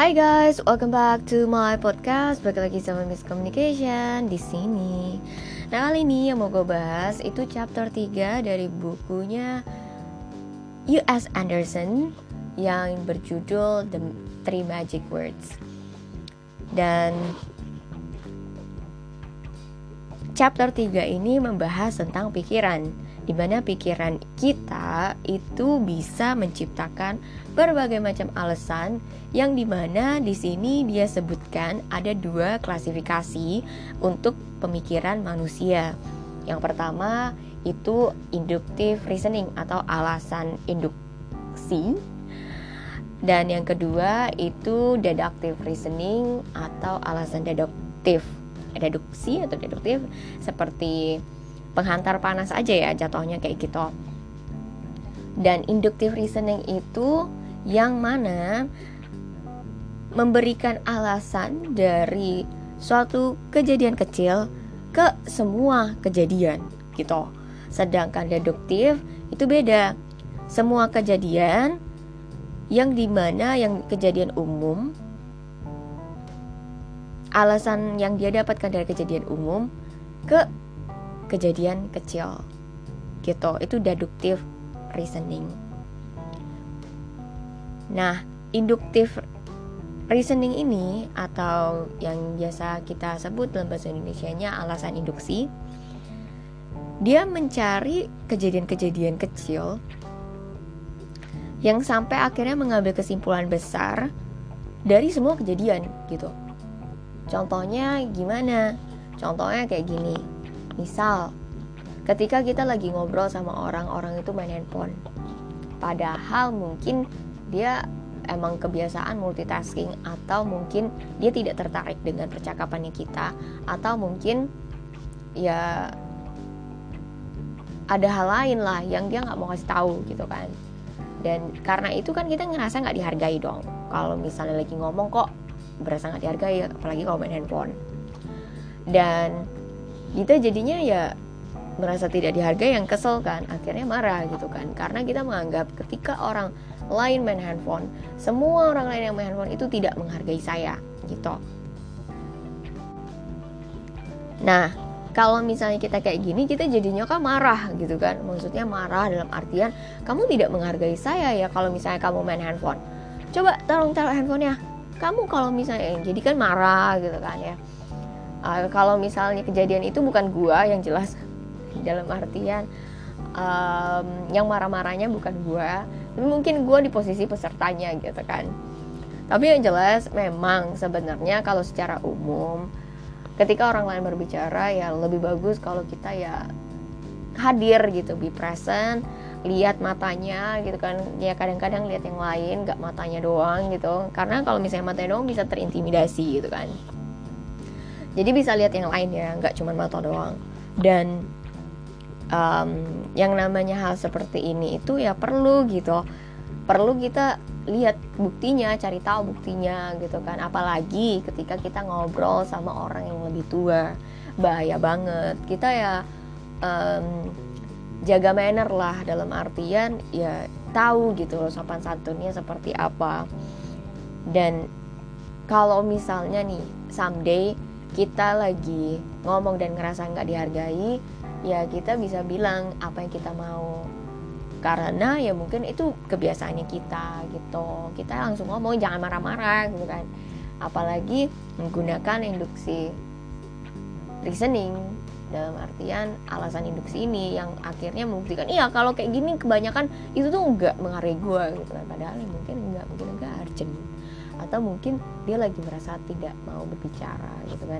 Hai guys, welcome back to my podcast. Balik lagi sama Miss Communication di sini. Nah kali ini yang mau gue bahas itu chapter 3 dari bukunya U.S. Anderson yang berjudul The Three Magic Words. Dan chapter 3 ini membahas tentang pikiran di mana pikiran kita itu bisa menciptakan berbagai macam alasan yang di mana di sini dia sebutkan ada dua klasifikasi untuk pemikiran manusia. Yang pertama itu inductive reasoning atau alasan induksi dan yang kedua itu deductive reasoning atau alasan deduktif deduksi atau deduktif seperti penghantar panas aja ya jatuhnya kayak gitu. Dan inductive reasoning itu yang mana memberikan alasan dari suatu kejadian kecil ke semua kejadian gitu. Sedangkan deduktif itu beda. Semua kejadian yang di mana yang kejadian umum alasan yang dia dapatkan dari kejadian umum ke kejadian kecil gitu itu deduktif reasoning nah induktif reasoning ini atau yang biasa kita sebut dalam bahasa Indonesia-nya alasan induksi dia mencari kejadian-kejadian kecil yang sampai akhirnya mengambil kesimpulan besar dari semua kejadian gitu. Contohnya gimana? Contohnya kayak gini Misal, ketika kita lagi ngobrol sama orang, orang itu main handphone. Padahal mungkin dia emang kebiasaan multitasking atau mungkin dia tidak tertarik dengan percakapannya kita atau mungkin ya ada hal lain lah yang dia nggak mau kasih tahu gitu kan dan karena itu kan kita ngerasa nggak dihargai dong kalau misalnya lagi ngomong kok berasa nggak dihargai apalagi kalau main handphone dan kita jadinya ya merasa tidak dihargai yang kesel kan akhirnya marah gitu kan. Karena kita menganggap ketika orang lain main handphone semua orang lain yang main handphone itu tidak menghargai saya gitu. Nah kalau misalnya kita kayak gini kita jadinya kan marah gitu kan. Maksudnya marah dalam artian kamu tidak menghargai saya ya kalau misalnya kamu main handphone. Coba tolong taruh handphonenya. Kamu kalau misalnya jadi kan marah gitu kan ya uh, kalau misalnya kejadian itu bukan gua yang jelas dalam artian um, yang marah-marahnya bukan gua tapi mungkin gua di posisi pesertanya gitu kan. Tapi yang jelas memang sebenarnya kalau secara umum ketika orang lain berbicara ya lebih bagus kalau kita ya hadir gitu be present lihat matanya gitu kan. Ya kadang-kadang lihat yang lain gak matanya doang gitu. Karena kalau misalnya matanya doang bisa terintimidasi gitu kan jadi bisa lihat yang lain ya nggak cuma mata doang. Dan um, yang namanya hal seperti ini itu ya perlu gitu. Perlu kita lihat buktinya cari tahu buktinya gitu kan. Apalagi ketika kita ngobrol sama orang yang lebih tua. Bahaya banget. Kita ya um, jaga manner lah. Dalam artian ya tahu gitu loh sopan santunnya seperti apa. Dan kalau misalnya nih someday kita lagi ngomong dan ngerasa nggak dihargai ya kita bisa bilang apa yang kita mau. Karena ya mungkin itu kebiasaannya kita gitu. Kita langsung ngomong jangan marah-marah gitu kan. Apalagi menggunakan induksi reasoning. Dalam artian alasan induksi ini yang akhirnya membuktikan iya kalau kayak gini kebanyakan itu tuh nggak menghargai gue gitu kan. Padahal ya mungkin nggak mungkin enggak urgent atau mungkin dia lagi merasa tidak mau berbicara gitu kan.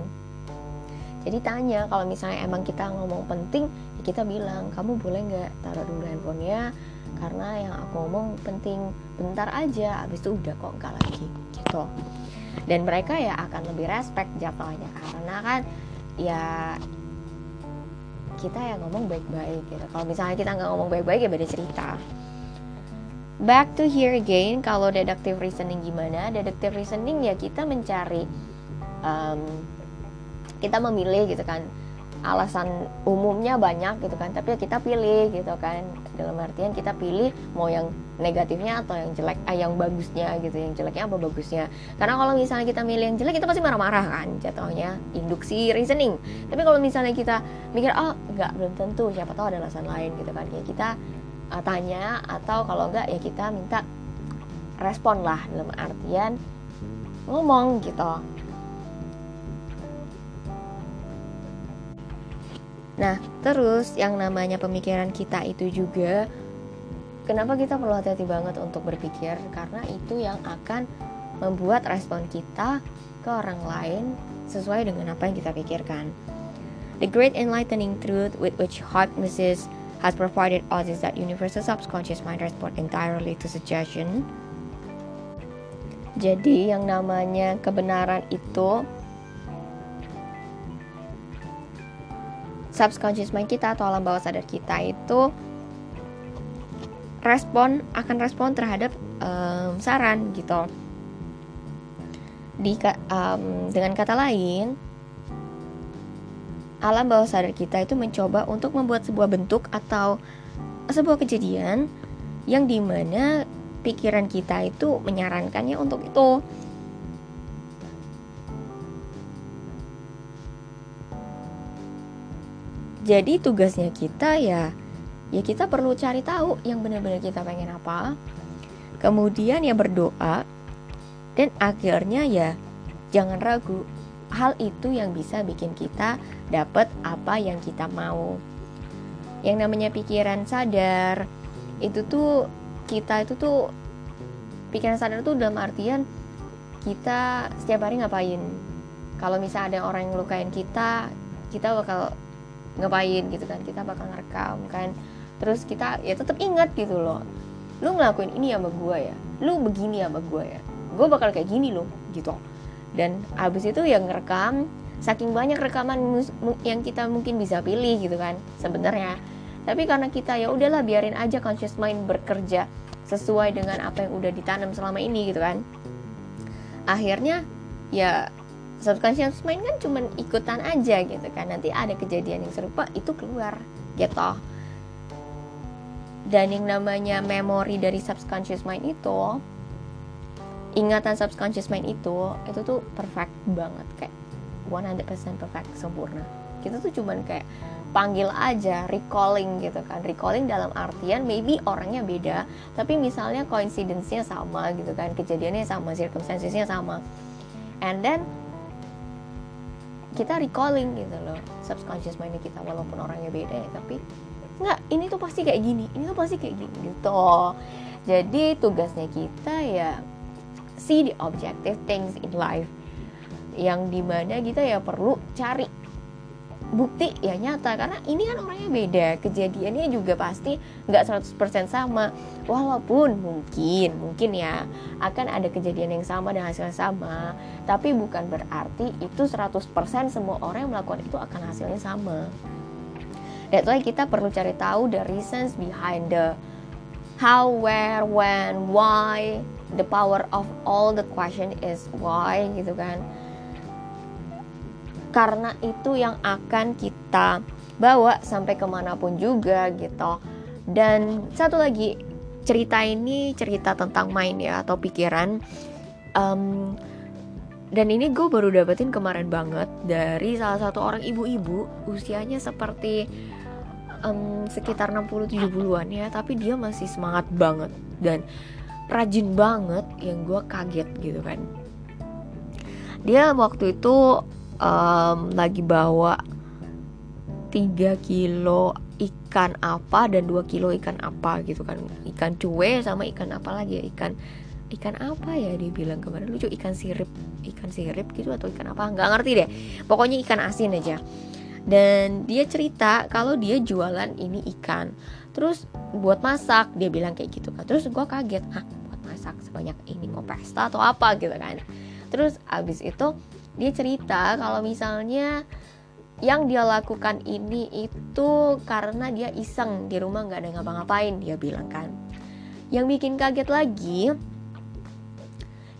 Jadi tanya kalau misalnya emang kita ngomong penting ya kita bilang kamu boleh nggak taruh dulu handphonenya? Karena yang aku ngomong penting. Bentar aja. Abis itu udah kok nggak lagi gitu. Dan mereka ya akan lebih respect jatuhnya karena kan ya kita yang ngomong baik-baik gitu. Kalau misalnya kita nggak ngomong baik-baik ya beda cerita back to here again kalau deductive reasoning gimana? Deductive reasoning ya kita mencari um, kita memilih gitu kan. Alasan umumnya banyak gitu kan tapi ya kita pilih gitu kan. Dalam artian kita pilih mau yang negatifnya atau yang jelek eh, yang bagusnya gitu yang jeleknya apa bagusnya. Karena kalau misalnya kita milih yang jelek kita pasti marah-marah kan jatuhnya. Induksi reasoning. Tapi kalau misalnya kita mikir oh nggak belum tentu siapa tahu ada alasan lain gitu kan. Ya kita uh, tanya atau kalau enggak ya kita minta respon lah dalam artian ngomong gitu Nah, terus yang namanya pemikiran kita itu juga kenapa kita perlu hati-hati banget untuk berpikir karena itu yang akan membuat respon kita ke orang lain sesuai dengan apa yang kita pikirkan. The great enlightening truth with which hypnosis has provided us is that universal subconscious mind respond entirely to suggestion. Jadi yang namanya kebenaran itu subconscious mind kita atau alam bawah sadar kita itu respon akan respon terhadap um, saran gitu. Di um, dengan kata lain, alam bawah sadar kita itu mencoba untuk membuat sebuah bentuk atau sebuah kejadian yang di mana pikiran kita itu menyarankannya untuk itu. Jadi tugasnya kita ya ya kita perlu cari tahu yang benar-benar kita pengen apa. Kemudian ya berdoa dan akhirnya ya jangan ragu hal itu yang bisa bikin kita dapat apa yang kita mau. Yang namanya pikiran sadar itu tuh kita itu tuh pikiran sadar tuh dalam artian kita setiap hari ngapain. Kalau misalnya ada orang yang ngelukain kita kita bakal ngapain gitu kan kita bakal ngerekam kan. Terus kita ya tetap ingat gitu loh lu ngelakuin ini sama gue ya lu begini sama gue ya gue bakal kayak gini loh gitu dan abis itu yang ngerekam saking banyak rekaman yang kita mungkin bisa pilih gitu kan sebenarnya. Tapi karena kita ya udahlah biarin aja conscious mind bekerja sesuai dengan apa yang udah ditanam selama ini gitu kan. Akhirnya ya subconscious mind kan cuman ikutan aja gitu kan. Nanti ada kejadian yang serupa itu keluar gitu. Dan yang namanya memori dari subconscious mind itu ingatan subconscious mind itu itu tuh perfect banget kayak 100% perfect sempurna. Kita tuh cuman kayak panggil aja recalling gitu kan. Recalling dalam artian maybe orangnya beda tapi misalnya coincidence-nya sama gitu kan kejadiannya sama circumstances-nya sama. And then kita recalling gitu loh subconscious mind kita walaupun orangnya beda ya tapi nggak ini tuh pasti kayak gini ini tuh pasti kayak gini gitu. Jadi tugasnya kita ya see the objective things in life. Yang di mana kita ya perlu cari bukti ya nyata. Karena ini kan orangnya beda. Kejadiannya juga pasti nggak 100% sama. Walaupun mungkin mungkin ya akan ada kejadian yang sama dan hasilnya sama. Tapi bukan berarti itu 100% semua orang yang melakukan itu akan hasilnya sama. That's why kita perlu cari tahu the reasons behind the how, where, when, why. The power of all the question is why gitu kan. Karena itu yang akan kita bawa sampai ke mana pun juga gitu. Dan satu lagi cerita ini cerita tentang main ya atau pikiran. Um, dan ini gue baru dapetin kemarin banget dari salah satu orang ibu-ibu usianya seperti um, sekitar 60-70an ya tapi dia masih semangat banget. Dan rajin banget yang gue kaget gitu kan. Dia waktu itu um, lagi bawa 3 kilo ikan apa dan 2 kilo ikan apa gitu kan. Ikan cuek sama ikan apa lagi ya? Ikan ikan apa ya dia bilang kemarin? Lucu ikan sirip ikan sirip gitu atau ikan apa? Nggak ngerti deh. Pokoknya ikan asin aja. Dan dia cerita kalau dia jualan ini ikan. Terus buat masak dia bilang kayak gitu kan. Terus gue kaget ah masak sebanyak ini mau pesta atau apa gitu kan. Terus abis itu dia cerita kalau misalnya yang dia lakukan ini itu karena dia iseng di rumah nggak ada ngapa-ngapain dia bilang kan. Yang bikin kaget lagi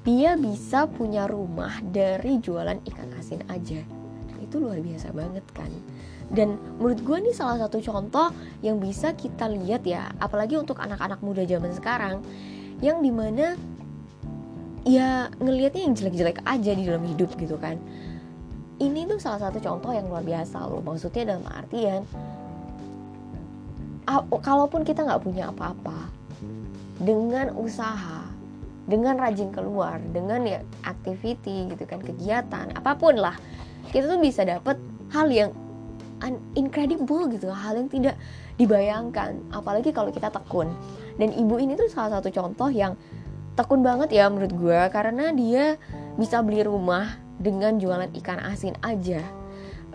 dia bisa punya rumah dari jualan ikan asin aja. Itu luar biasa banget kan. Dan menurut gue nih salah satu contoh yang bisa kita lihat ya apalagi untuk anak-anak muda zaman sekarang yang di mana ya ngelihatnya yang jelek-jelek aja di dalam hidup gitu kan. Ini tuh salah satu contoh yang luar biasa loh maksudnya dalam artian kalaupun kita nggak punya apa-apa dengan usaha dengan rajin keluar dengan ya activity gitu kan kegiatan apa pun lah kita tuh bisa dapet hal yang incredible gitu hal yang tidak dibayangkan apalagi kalau kita tekun. Dan ibu ini tuh salah satu contoh yang tekun banget ya menurut gue karena dia bisa beli rumah dengan jualan ikan asin aja.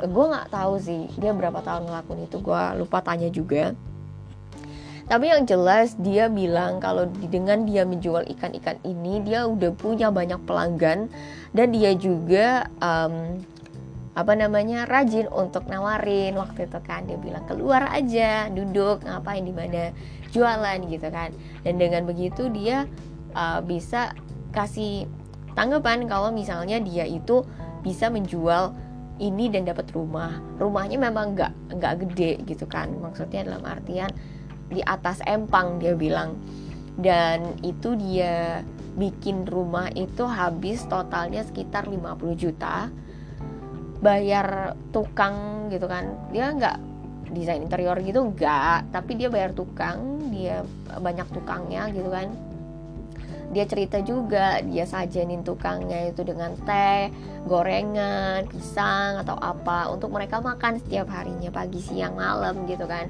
Gue nggak tahu sih dia berapa tahun ngelakuin itu gue lupa tanya juga. Tapi yang jelas dia bilang kalau dengan dia menjual ikan-ikan ini dia udah punya banyak pelanggan dan dia juga um, apa namanya rajin untuk nawarin. Waktu itu kan dia bilang keluar aja duduk ngapain di mana jualan gitu kan. Dan dengan begitu dia uh, bisa kasih tanggapan kalau misalnya dia itu bisa menjual ini dan dapat rumah. Rumahnya memang nggak nggak gede gitu kan. Maksudnya dalam artian di atas empang dia bilang. Dan itu dia bikin rumah itu habis totalnya sekitar 50 juta bayar tukang gitu kan. Dia nggak desain interior gitu enggak tapi dia bayar tukang dia banyak tukangnya gitu kan. Dia cerita juga dia sajenin tukangnya itu dengan teh gorengan pisang atau apa untuk mereka makan setiap harinya pagi siang malam gitu kan.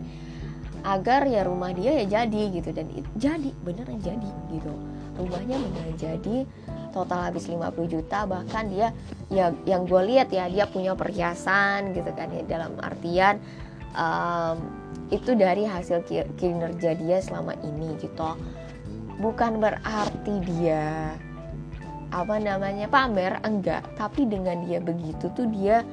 Agar ya rumah dia ya jadi gitu dan jadi beneran jadi gitu rumahnya beneran jadi total habis 50 juta bahkan dia ya yang gue lihat ya dia punya perhiasan gitu kan ya dalam artian um, itu dari hasil kinerja dia selama ini gitu. Bukan berarti dia apa namanya pamer enggak. Tapi dengan dia begitu tuh dia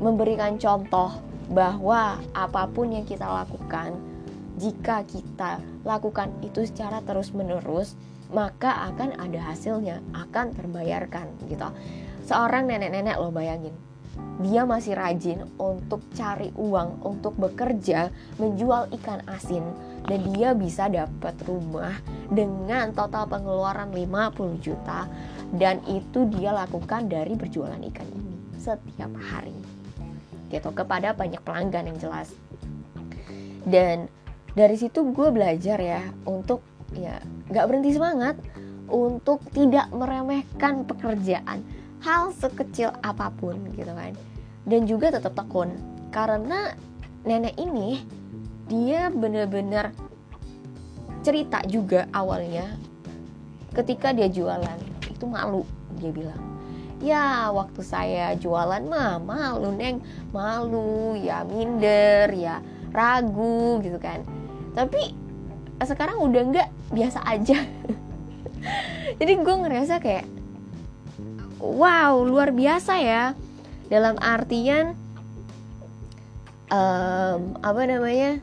memberikan contoh bahwa apa pun yang kita lakukan, jika kita lakukan itu secara terus-menerus, maka akan ada hasilnya, akan terbayarkan gitu. Seorang nenek-nenek lo bayangin, dia masih rajin untuk cari uang, untuk bekerja, menjual ikan asin dan dia bisa dapat rumah dengan total pengeluaran 50 juta dan itu dia lakukan dari berjualan ikan ini setiap hari gitu. Kepada banyak pelanggan yang jelas. Dan dari situ gue belajar ya untuk ya nggak berhenti semangat untuk tidak meremehkan pekerjaan hal sekecil apa pun gitu kan. Dan juga tetap tekun karena nenek ini dia bener-bener cerita juga awalnya ketika dia jualan itu malu dia bilang. Ya waktu saya jualan mah malu neng. Malu ya minder ya ragu gitu kan. Tapi sekarang udah nggak biasa aja. Jadi gue ngerasa kayak wow luar biasa ya. Dalam artian um, apa namanya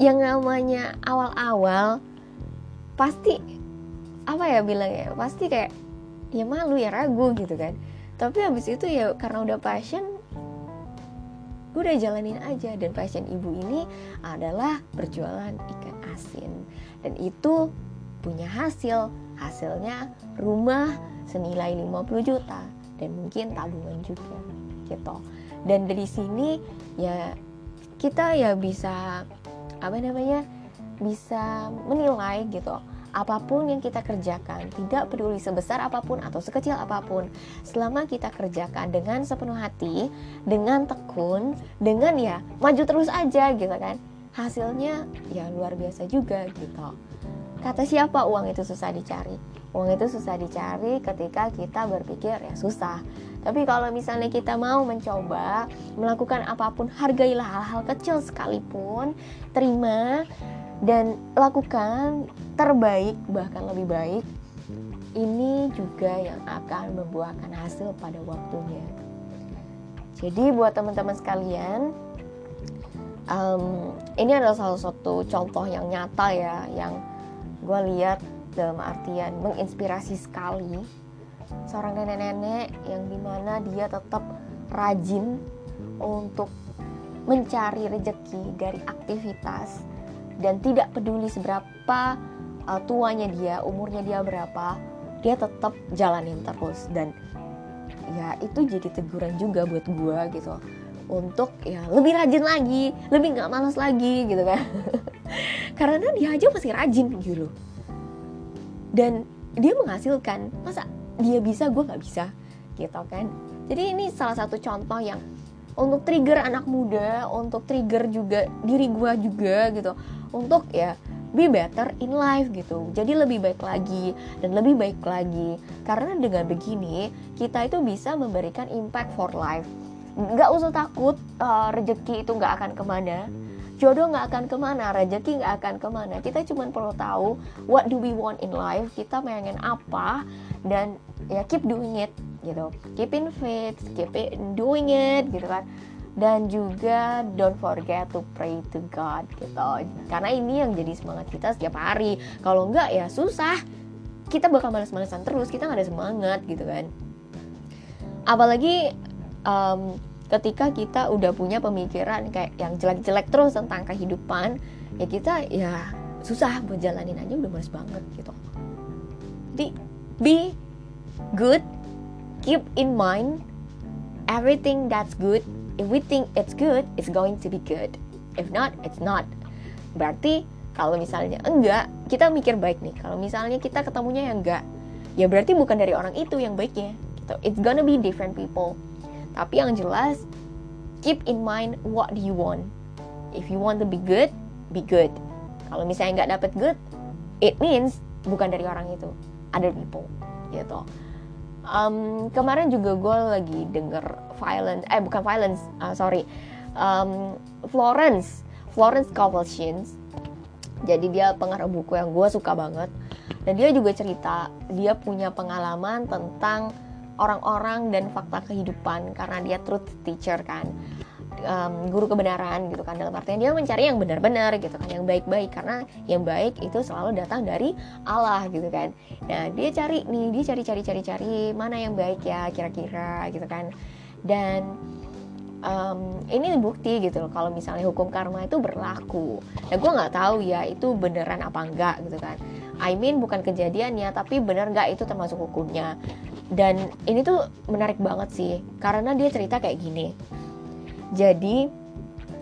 yang namanya awal-awal pasti apa ya bilangnya pasti kayak ya malu ya ragu gitu kan. Tapi habis itu ya karena udah passion gue udah jalanin aja. Dan passion ibu ini adalah berjualan ikan asin dan itu punya hasil. Hasilnya rumah senilai 50 juta. Dan mungkin tabungan juga gitu. Dan dari sini ya kita ya bisa apa namanya bisa menilai gitu. Apa pun yang kita kerjakan, tidak peduli sebesar apa pun atau sekecil apa pun, selama kita kerjakan dengan sepenuh hati, dengan tekun, dengan ya maju terus aja gitu kan, hasilnya ya luar biasa juga gitu. Kata siapa uang itu susah dicari? Uang itu susah dicari ketika kita berpikir ya susah. Tapi kalau misalnya kita mau mencoba melakukan apa pun, hargailah hal-hal kecil sekalipun, terima dan lakukan terbaik bahkan lebih baik ini juga yang akan membuahkan hasil pada waktunya jadi buat teman-teman sekalian um, ini adalah salah satu contoh yang nyata ya yang gue lihat dalam artian menginspirasi sekali seorang nenek-nenek yang di mana dia tetap rajin untuk mencari rejeki dari aktivitas dan tidak peduli seberapa uh, tuanya dia, umurnya dia berapa, dia tetap jalanin terus. Dan ya itu jadi teguran juga buat gue gitu untuk ya lebih rajin lagi, lebih nggak malas lagi gitu kan. Karena dia aja masih rajin gitu. Dan dia menghasilkan, masa dia bisa gue nggak bisa gitu kan. Jadi ini salah satu contoh yang untuk trigger anak muda, untuk trigger juga diri gue juga gitu, untuk ya be better in life gitu. Jadi lebih baik lagi dan lebih baik lagi. Karena dengan begini kita itu bisa memberikan impact for life. Gak usah takut uh, rejeki itu gak akan ke mana. Jodoh gak akan ke mana, rejeki gak akan ke mana. Kita cuma perlu tahu what do we want in life, kita pengen apa? Dan ya keep doing it gitu. Keep in faith, keep it doing it gitu kan. Dan juga don't forget to pray to God gitu. Karena ini yang jadi semangat kita setiap hari. Kalau enggak ya susah. Kita bakal males-malesan terus kita nggak ada semangat gitu kan. Apalagi um, ketika kita udah punya pemikiran kayak yang jelek-jelek terus tentang kehidupan ya kita ya susah buat jalanin aja udah males banget gitu jadi be good keep in mind everything that's good if we think it's good, it's going to be good. If not, it's not. Berarti kalau misalnya enggak, kita mikir baik nih. Kalau misalnya kita ketemunya yang enggak, ya berarti bukan dari orang itu yang baiknya. Gitu. It's gonna be different people. Tapi yang jelas, keep in mind what do you want. If you want to be good, be good. Kalau misalnya nggak dapet good, it means bukan dari orang itu, other people, gitu um, kemarin juga gue lagi denger violence eh bukan violence uh, sorry um, Florence Florence Convulsions jadi dia pengarang buku yang gue suka banget dan dia juga cerita dia punya pengalaman tentang orang-orang dan fakta kehidupan karena dia truth teacher kan. Um, guru kebenaran gitu kan. Dalam artian dia mencari yang benar-benar gitu kan yang baik-baik. Karena yang baik itu selalu datang dari Allah gitu kan. Nah dia cari nih dia cari-cari cari-cari mana yang baik ya kira-kira gitu kan. Dan um, ini bukti gitu loh kalau misalnya hukum karma itu berlaku. Nah gue nggak tahu ya itu beneran apa enggak gitu kan. I mean bukan kejadiannya tapi bener nggak itu termasuk hukumnya. Dan ini tuh menarik banget sih karena dia cerita kayak gini jadi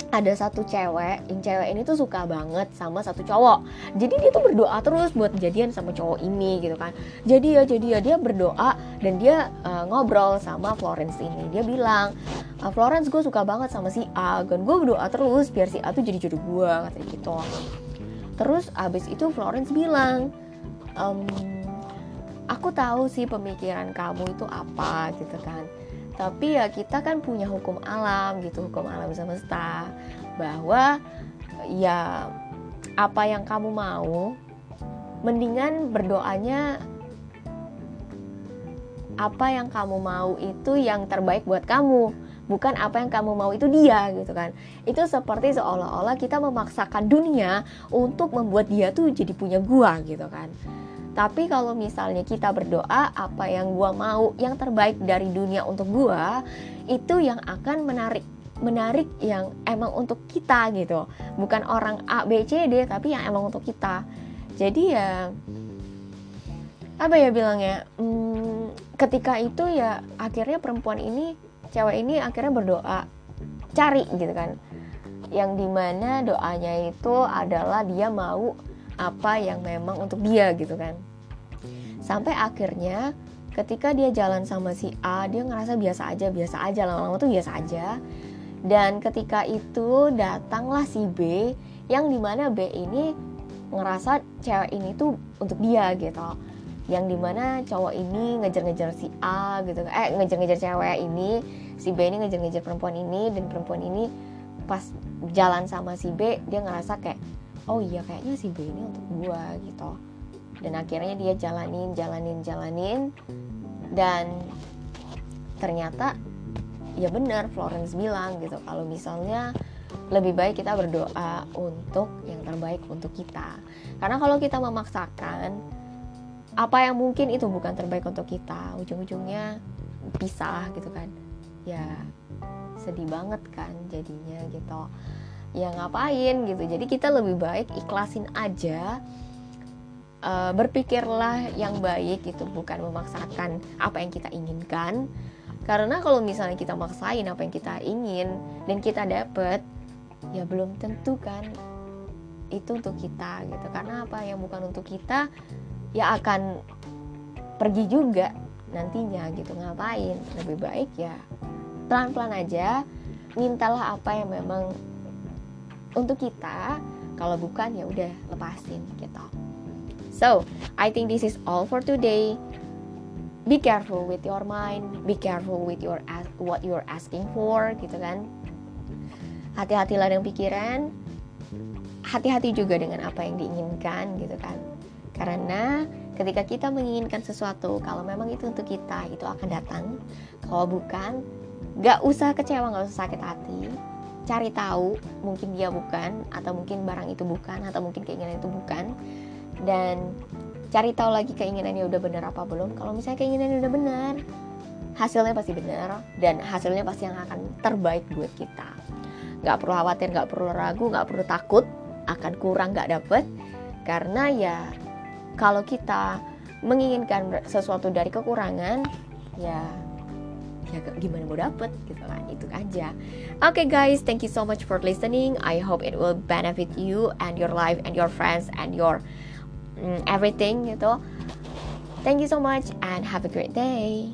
ada satu cewek, yang cewek ini tuh suka banget sama satu cowok. Jadi dia tuh berdoa terus buat jadian sama cowok ini gitu kan. Jadi ya, jadi ya dia berdoa dan dia uh, ngobrol sama Florence ini. Dia bilang, uh, Florence gue suka banget sama si A, dan gue berdoa terus biar si A tuh jadi jodoh gue katanya gitu. Terus abis itu Florence bilang, um, aku tahu sih pemikiran kamu itu apa gitu kan. Tapi ya kita kan punya hukum alam gitu hukum alam semesta bahwa ya apa yang kamu mau mendingan berdoanya apa yang kamu mau itu yang terbaik buat kamu bukan apa yang kamu mau itu dia gitu kan itu seperti seolah-olah kita memaksakan dunia untuk membuat dia tuh jadi punya gua gitu kan tapi kalau misalnya kita berdoa apa yang gua mau, yang terbaik dari dunia untuk gua, itu yang akan menarik menarik yang emang untuk kita gitu. Bukan orang A, B, C, D, tapi yang emang untuk kita. Jadi ya apa ya bilangnya? Hmm, ketika itu ya akhirnya perempuan ini, cewek ini akhirnya berdoa cari gitu kan. Yang di mana doanya itu adalah dia mau apa yang memang untuk dia gitu kan. Sampai akhirnya ketika dia jalan sama si A dia ngerasa biasa aja biasa aja lama-lama tuh biasa aja. Dan ketika itu datanglah si B yang di mana B ini ngerasa cewek ini tuh untuk dia gitu yang di mana cowok ini ngejar-ngejar si A gitu. Eh ngejar-ngejar cewek ini si B ini ngejar-ngejar perempuan ini dan perempuan ini pas jalan sama si B dia ngerasa kayak oh iya kayaknya si B ini untuk gua gitu. Dan akhirnya dia jalanin jalanin jalanin. Dan ternyata ya benar Florence bilang gitu kalau misalnya lebih baik kita berdoa untuk yang terbaik untuk kita. Karena kalau kita memaksakan apa yang mungkin itu bukan terbaik untuk kita ujung-ujungnya pisah gitu kan. Ya sedih banget kan jadinya gitu. Ya ngapain gitu. Jadi kita lebih baik ikhlasin aja uh, berpikirlah yang baik itu bukan memaksakan apa yang kita inginkan. Karena kalau misalnya kita maksain apa yang kita ingin dan kita dapet ya belum tentu kan itu untuk kita gitu. Karena apa? Yang bukan untuk kita ya akan pergi juga nantinya gitu. Ngapain? Lebih baik ya pelan-pelan aja mintalah apa yang memang untuk kita. Kalau bukan ya udah lepasin gitu. So I think this is all for today. Be careful with your mind. Be careful with your what you're asking for gitu kan. Hati-hatilah dengan pikiran. Hati-hati juga dengan apa yang diinginkan gitu kan karena ketika kita menginginkan sesuatu kalau memang itu untuk kita itu akan datang. Kalau bukan gak usah kecewa gak usah sakit hati. Cari tahu mungkin dia bukan atau mungkin barang itu bukan atau mungkin keinginan itu bukan. Dan cari tahu lagi keinginannya udah benar apa belum. Kalau misalnya keinginannya udah benar hasilnya pasti benar dan hasilnya pasti yang akan terbaik buat kita. Nggak perlu khawatir nggak perlu ragu nggak perlu takut akan kurang nggak dapet. Karena ya kalau kita menginginkan sesuatu dari kekurangan ya ya gimana mau dapet gitu kan itu aja. Oke okay, guys thank you so much for listening. I hope it will benefit you and your life and your friends and your um, everything gitu. Thank you so much and have a great day